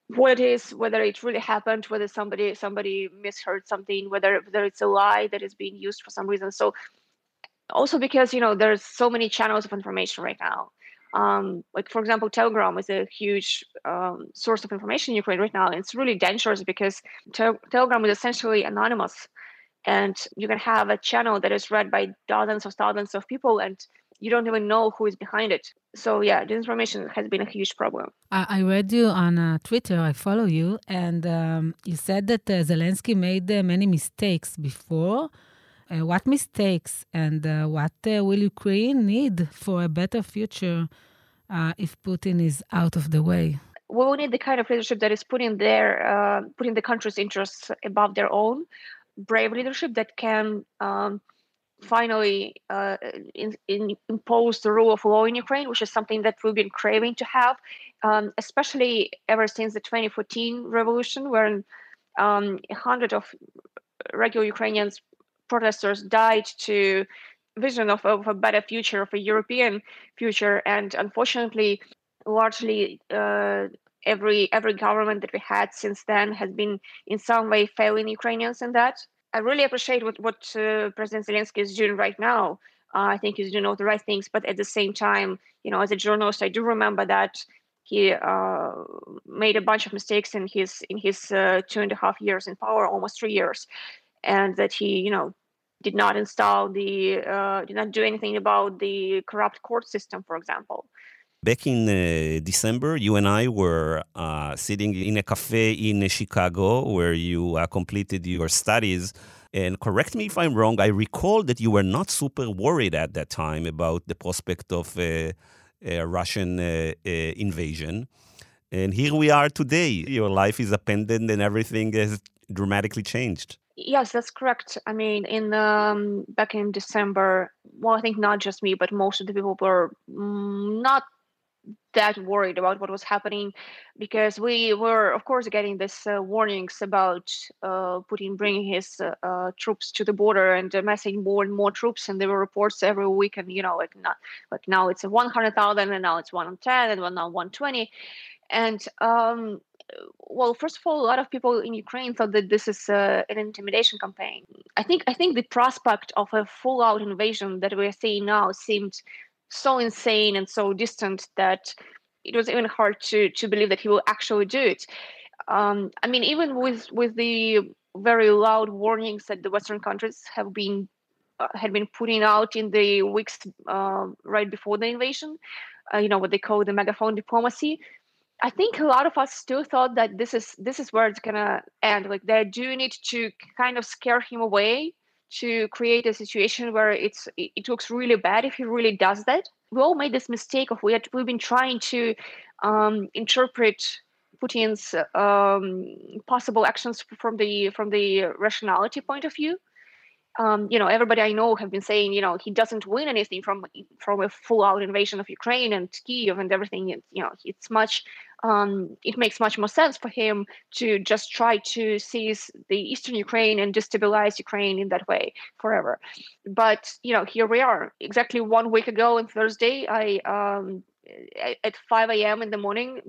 what it is, whether it really happened, whether somebody somebody misheard something, whether whether it's a lie that is being used for some reason. So also because you know there's so many channels of information right now. Um, like for example, Telegram is a huge um, source of information in Ukraine right now, and it's really dangerous because te- Telegram is essentially anonymous, and you can have a channel that is read by dozens of thousands of people, and you don't even know who is behind it. So yeah, disinformation has been a huge problem. I, I read you on uh, Twitter. I follow you, and um, you said that uh, Zelensky made uh, many mistakes before. Uh, what mistakes and uh, what uh, will Ukraine need for a better future if Putin is out of the way? We will need the kind of leadership that is putting their putting the country's interests above their own. Brave leadership that can um, finally uh, in, in impose the rule of law in Ukraine, which is something that we've been craving to have, um, especially ever since the 2014 revolution, when um, a hundred of regular Ukrainians protesters died to vision of, of a better future, of a European future. And unfortunately, largely uh, every every government that we had since then has been in some way failing Ukrainians in that. I really appreciate what what uh, President Zelensky is doing right now. Uh, I think he's doing all the right things, but at the same time, you know, as a journalist, I do remember that he uh, made a bunch of mistakes in his in his uh, two and a half years in power, almost three years and that he, you know, did not install the, uh, did not do anything about the corrupt court system, for example. Back in uh, December, you and I were uh, sitting in a cafe in Chicago where you uh, completed your studies. And correct me if I'm wrong, I recall that you were not super worried at that time about the prospect of a Russian uh, uh, invasion. And here we are today. Your life is appended and everything has dramatically changed. Yes, that's correct. I mean, in um, back in December, well, I think not just me, but most of the people were mm, not that worried about what was happening because we were, of course, getting these uh, warnings about uh, Putin bringing his uh, uh troops to the border and amassing more and more troops. And there were reports every week, and you know, like not like now it's 100,000, and now it's 110, and now 120. And um, well, first of all, a lot of people in Ukraine thought that this is uh, an intimidation campaign. I think I think the prospect of a full-out invasion that we are seeing now seemed so insane and so distant that it was even hard to to believe that he will actually do it. Um, I mean, even with with the very loud warnings that the Western countries have been uh, had been putting out in the weeks uh, right before the invasion, uh, you know what they call the megaphone diplomacy. I think a lot of us still thought that this is this is where it's gonna end. Like they're doing it to kind of scare him away, to create a situation where it's it, looks really bad if he really does that. We all made this mistake of we had, we've been trying to um, interpret Putin's um, possible actions from the from the rationality point of view um, you know, everybody I know have been saying, you know, he doesn't win anything from from a full-out invasion of Ukraine and Kiev and everything. It, you know, it's much, um, it makes much more sense for him to just try to seize the eastern Ukraine and destabilize Ukraine in that way forever. But you know, here we are. Exactly one week ago on Thursday, I um, at 5 a.m. in the morning,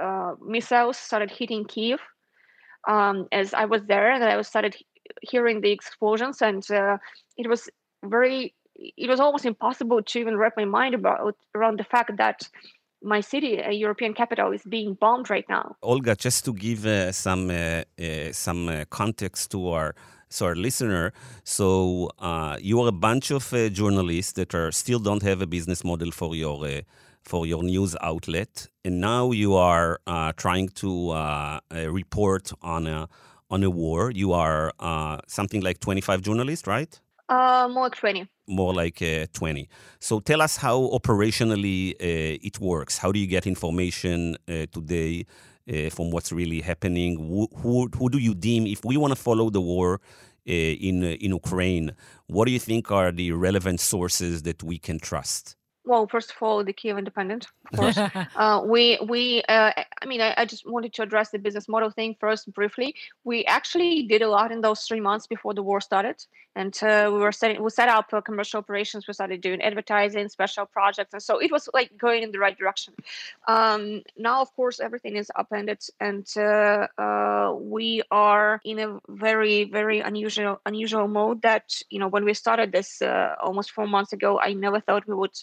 uh, missiles started hitting Kiev. Um, as I was there, and I was started hearing the explosions, and uh, it was very, it was almost impossible to even wrap my mind about around the fact that my city, a European capital, is being bombed right now. Olga, just to give uh, some uh, uh, some uh, context to our so our listener, so uh, you are a bunch of journalists that are still don't have a business model for your for your news outlet, and now you are trying to report on a on a war. You are uh, something like 25 journalists, right? Uh, more like 20. More like uh, 20. So tell us how operationally uh, it works. How do you get information uh, today uh, from what's really happening? Who, who, who, do you deem, if we want to follow the war uh, in, in Ukraine, what do you think are the relevant sources that we can trust? Well, first of all, the Kiev Independent, of course. uh, we we uh, I mean, I, I, just wanted to address the business model thing first briefly. We actually did a lot in those three months before the war started, and uh, we were setting we set up uh, commercial operations. We started doing advertising, special projects, and so it was like going in the right direction. Um, now, of course, everything is upended, and uh, uh, we are in a very very unusual unusual mode. That you know, when we started this almost four months ago, I never thought we would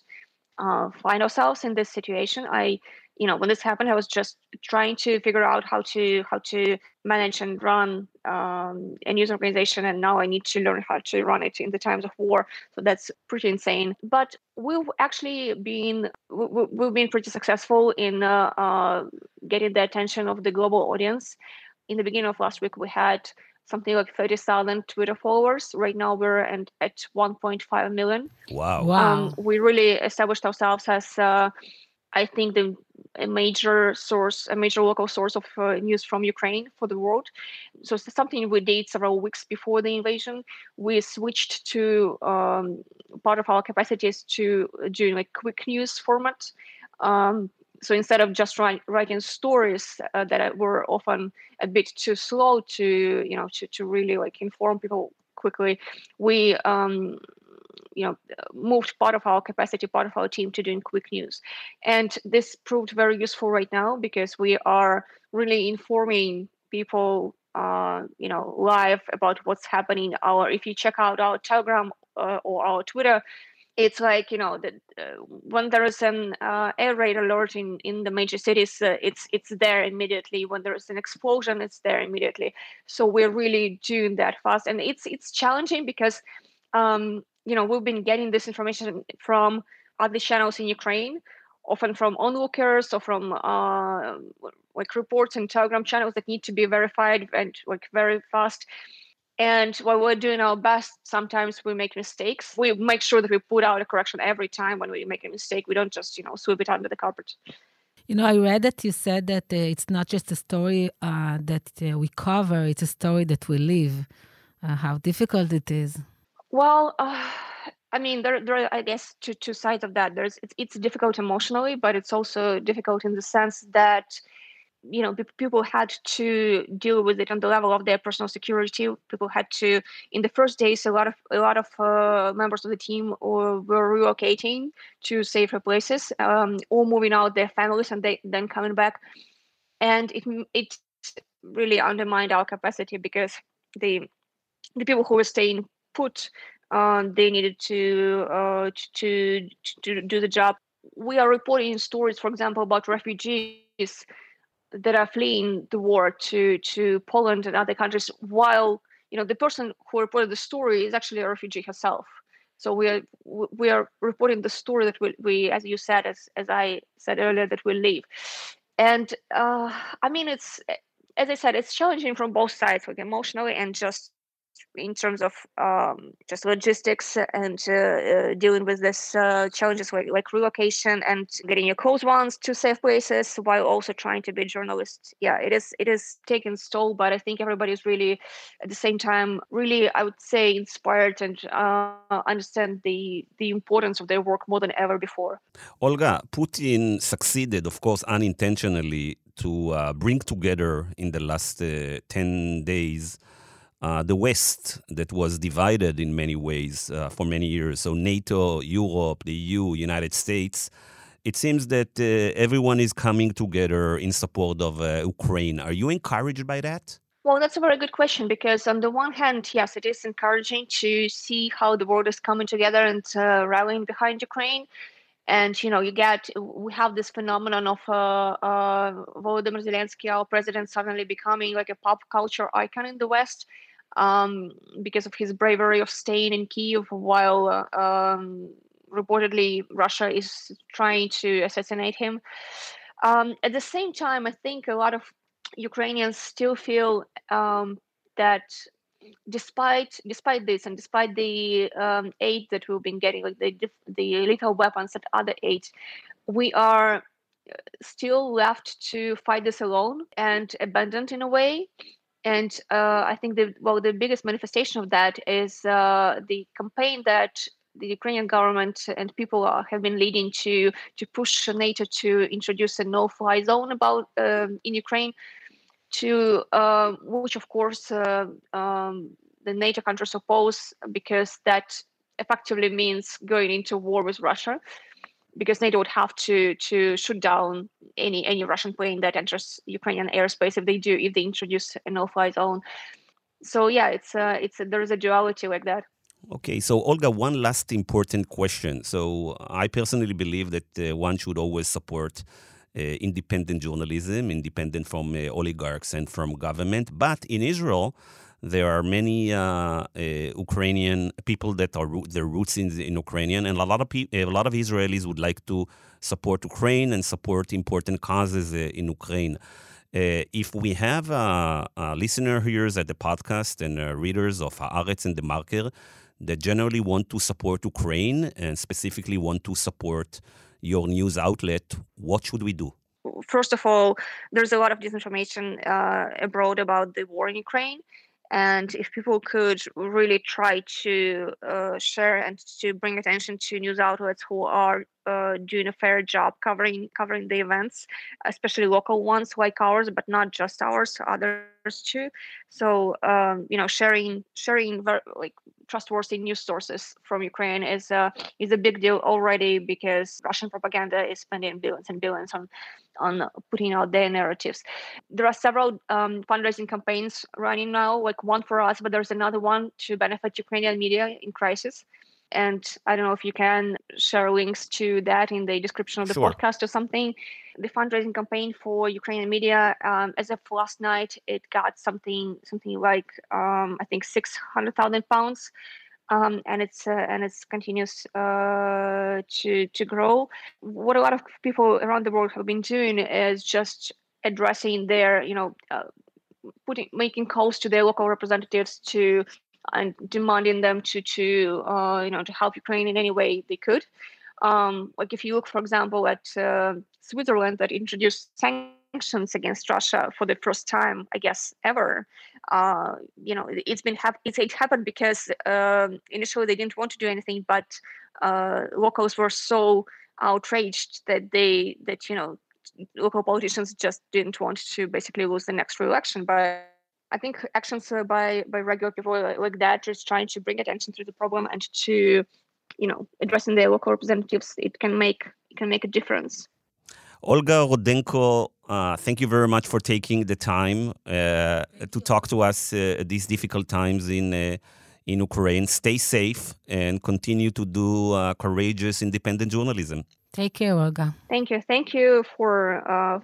uh, find ourselves in this situation. I, you know, when this happened, I was just trying to figure out how to how to manage and run um, a news organization, and now I need to learn how to run it in the times of war. So that's pretty insane. But we've actually been we've been pretty successful in uh, uh, getting the attention of the global audience. In the beginning of last week, we had something like 30,000 Twitter followers. Right now we're and at 1.5 million. Wow. Wow. Um, we really established ourselves as, uh, I think, the a major source, a major local source of uh, news from Ukraine for the world. So it's something we did several weeks before the invasion. We switched to um, part of our capacities to doing like quick news format. Um, so instead of just write, writing stories uh, that were often a bit too slow to you know to, to really like inform people quickly we um, you know moved part of our capacity part of our team to doing quick news. And this proved very useful right now because we are really informing people uh, you know live about what's happening. Our if you check out our telegram uh, or our twitter it's like you know that uh, when there is an uh, air raid alert in, in the major cities uh, it's it's there immediately. When there is an explosion it's there immediately. So we're really doing that fast. And it's it's challenging because um, you know we've been getting this information from other channels in ukraine often from onlookers or from uh, like reports and telegram channels that need to be verified and like very fast and while we're doing our best, sometimes we make mistakes. We make sure that we put out a correction every time when we make a mistake. We don't just, you know, sweep it under the carpet. You know, I read that you said that uh, it's not just a story uh, that uh, we cover, it's a story that we live. Uh, how difficult it is. Well, uh, I mean, there, there are, I guess, two, two sides of that. There's, it's, it's difficult emotionally, but it's also difficult in the sense that you know people had to deal with it on the level of their personal security. People had to in the first days a lot of a lot of uh, members of the team were, were relocating to safer places um, or moving out their families and they then coming back. And it it really undermined our capacity because the the people who were staying put um, they needed to, uh, to to do the job. We are reporting stories for example about refugees that are fleeing the war to to Poland and other countries, while you know the person who reported the story is actually a refugee herself. So we are we are reporting the story that we, we as you said, as as I said earlier, that we live. And uh, I mean, it's as I said, it's challenging from both sides, like emotionally and just in terms of um, just logistics and uh, uh, dealing with this uh, challenges like, like relocation and getting your close ones to safe places while also trying to be a journalist. Yeah, it is it is taken toll, but I think everybody is really at the same time really I would say inspired and uh, understand the the importance of their work more than ever before. Olga, Putin succeeded, of course, unintentionally to uh, bring together in the last uh, 10 days uh, the West that was divided in many ways uh, for many years. So NATO, Europe, the EU, United States. It seems that uh, everyone is coming together in support of uh, Ukraine. Are you encouraged by that? Well, that's a very good question because, on the one hand, yes, it is encouraging to see how the world is coming together and uh, rallying behind Ukraine and you know you get we have this phenomenon of uh, uh, Volodymyr Zelensky, our president, suddenly becoming like a pop culture icon in the West um, because of his bravery of staying in Kiev while um, reportedly Russia is trying to assassinate him. Um, at the same time, I think a lot of Ukrainians still feel um, that despite despite this and despite the um, aid that we've been getting, like the the lethal weapons and other aid, we are uh, still left to fight this alone and abandoned in a way and uh, I think the well the biggest manifestation of that is uh, the campaign that the Ukrainian government and people are, have been leading to to push NATO to introduce a no-fly zone about um, in Ukraine, to uh, which of course uh, um, the NATO countries oppose because that effectively means going into war with Russia because NATO would have to to shoot down any any Russian plane that enters Ukrainian airspace if they do if they introduce a no-fly zone. So yeah, it's uh, it's a, there is a duality like that. Okay, so Olga, one last important question. So I personally believe that uh, one should always support uh, independent journalism, independent from uh, oligarchs and from government. But in Israel, there are many uh, uh, Ukrainian people that are their roots in, in Ukrainian, and a lot of a lot of Israelis would like to support Ukraine and support important causes uh, in Ukraine. Uh, if we have a, a, listener here at the podcast and uh, readers of Haaretz and the Marker that generally want to support Ukraine and specifically want to support your news outlet, what should we do? First of all, there's a lot of disinformation uh, abroad about the war in Ukraine and if people could really try to uh, share and to bring attention to news outlets who are uh, doing a fair job covering covering the events, especially local ones like ours, but not just ours, others too. So um, you know, sharing sharing very, like trustworthy news sources from Ukraine is a is a big deal already because Russian propaganda is spending billions and billions on on putting out their narratives. There are several um, fundraising campaigns running now, like one for us, but there's another one to benefit Ukrainian media in crisis and I don't know if you can share links to that in the description of the sure. podcast or something. The fundraising campaign for Ukrainian media, um, as of last night, it got something something like um, I think six hundred thousand pounds, um, and it's uh, and it's continues uh, to to grow. What a lot of people around the world have been doing is just addressing their you know. Uh, putting making calls to their local representatives to and demanding them to to uh, you know to help Ukraine in any way they could. Um, like if you look, for example, at uh, Switzerland that introduced sanctions against Russia for the first time, I guess ever. Uh, you know, it's been hap- it's, it happened because uh, initially they didn't want to do anything, but uh, locals were so outraged that they that you know local politicians just didn't want to basically lose the next re-election But I think actions by by regular people like that, just trying to bring attention to the problem and to, you know, addressing their local representatives, it can make it can make a difference. Olga Rudenko, uh, thank you very much for taking the time uh, to talk to us uh, at these difficult times in uh, in Ukraine. Stay safe and continue to do uh, courageous, independent journalism. Take care, Olga. Thank you. Thank you for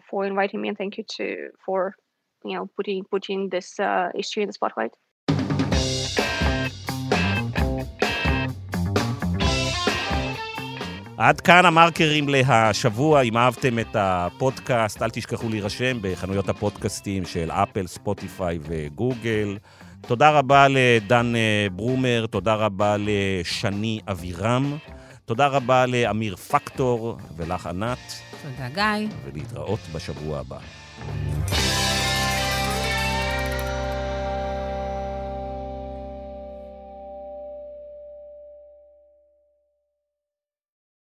for inviting me, and thank you to for you know putting putting this uh, issue in the spotlight. עד כאן המרקרים להשבוע. אם אהבתם את הפודקאסט, אל תשכחו להירשם בחנויות הפודקאסטים של אפל, ספוטיפיי וגוגל. תודה רבה לדן אה, ברומר, תודה רבה לשני אבירם, תודה רבה לאמיר פקטור ולך ענת. תודה, גיא. ולהתראות בשבוע הבא.